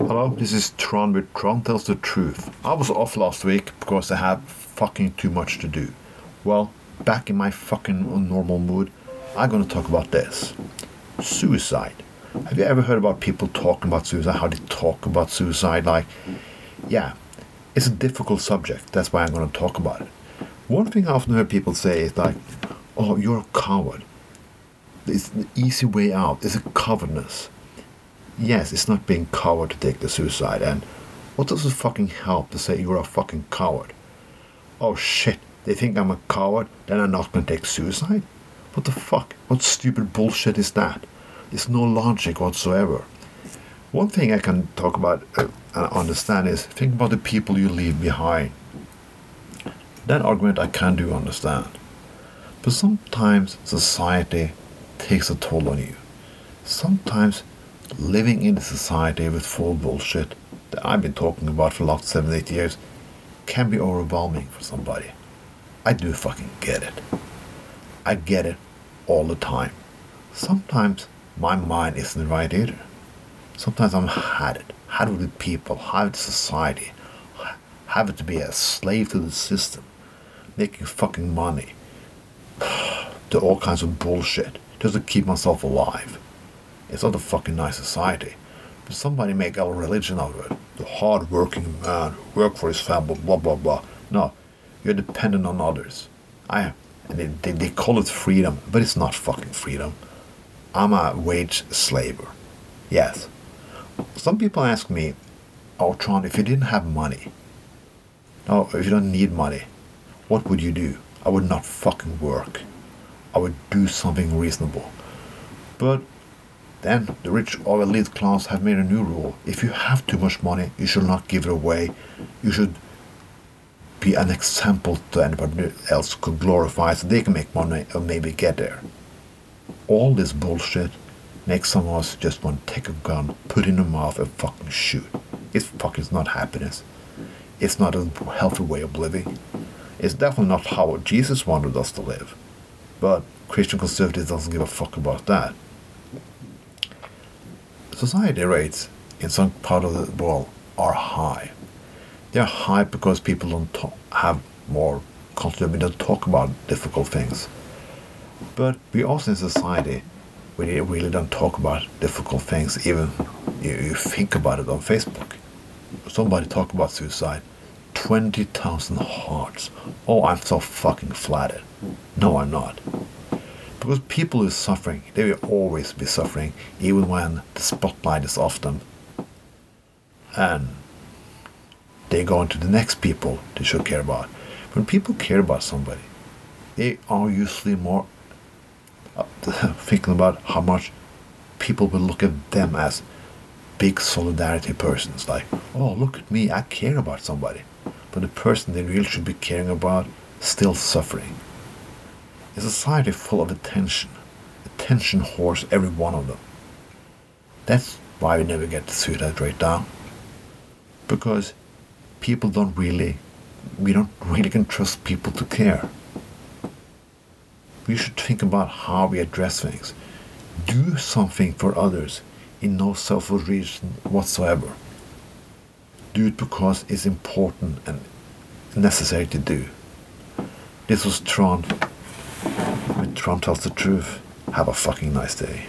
Hello, this is Tron with Tron Tells the Truth. I was off last week because I had fucking too much to do. Well, back in my fucking normal mood, I'm gonna talk about this suicide. Have you ever heard about people talking about suicide? How they talk about suicide? Like, yeah, it's a difficult subject. That's why I'm gonna talk about it. One thing I often hear people say is like, oh, you're a coward. It's the easy way out. It's a cowardness yes, it's not being coward to take the suicide. And what does it fucking help to say you're a fucking coward? Oh shit, they think I'm a coward, then I'm not gonna take suicide? What the fuck? What stupid bullshit is that? There's no logic whatsoever. One thing I can talk about uh, and understand is think about the people you leave behind. That argument I can do understand. But sometimes society takes a toll on you. Sometimes living in a society with full bullshit that I've been talking about for the last seven, eight years can be overwhelming for somebody. I do fucking get it. I get it all the time. Sometimes my mind isn't right either. Sometimes I'm had it, had it with people, had it with society, have it to be a slave to the system, making fucking money, to all kinds of bullshit, just to keep myself alive. It's not a fucking nice society. But somebody make a religion out of it. The hard-working man who work for his family, blah blah blah. No, you're dependent on others. I am, and they, they, they call it freedom, but it's not fucking freedom. I'm a wage slaver. Yes. Some people ask me, "Oh, Tron, if you didn't have money, no, if you don't need money, what would you do?" I would not fucking work. I would do something reasonable. But then the rich or elite class have made a new rule. If you have too much money, you should not give it away. You should be an example to anybody else could glorify so they can make money or maybe get there. All this bullshit makes some of us just want to take a gun, put it in the mouth and fucking shoot. It's fucking not happiness. It's not a healthy way of living. It's definitely not how Jesus wanted us to live. But Christian conservatives doesn't give a fuck about that society rates in some part of the world are high. They're high because people don't talk, have more constantly don't talk about difficult things. But we also in society, we really don't talk about difficult things. Even you, you think about it on Facebook. Somebody talk about suicide. 20,000 hearts. Oh, I'm so fucking flattered. No, I'm not. Because people are suffering. They will always be suffering, even when the spotlight is off them. And they go on to the next people they should care about. When people care about somebody, they are usually more uh, thinking about how much people will look at them as big solidarity persons. Like, oh, look at me, I care about somebody. But the person they really should be caring about still suffering. A society full of attention. Attention whores, every one of them. That's why we never get the suicide rate down. Because people don't really, we don't really can trust people to care. We should think about how we address things. Do something for others in no selfish reason whatsoever. Do it because it's important and necessary to do. This was Tron. Tron tells the truth. Have a fucking nice day.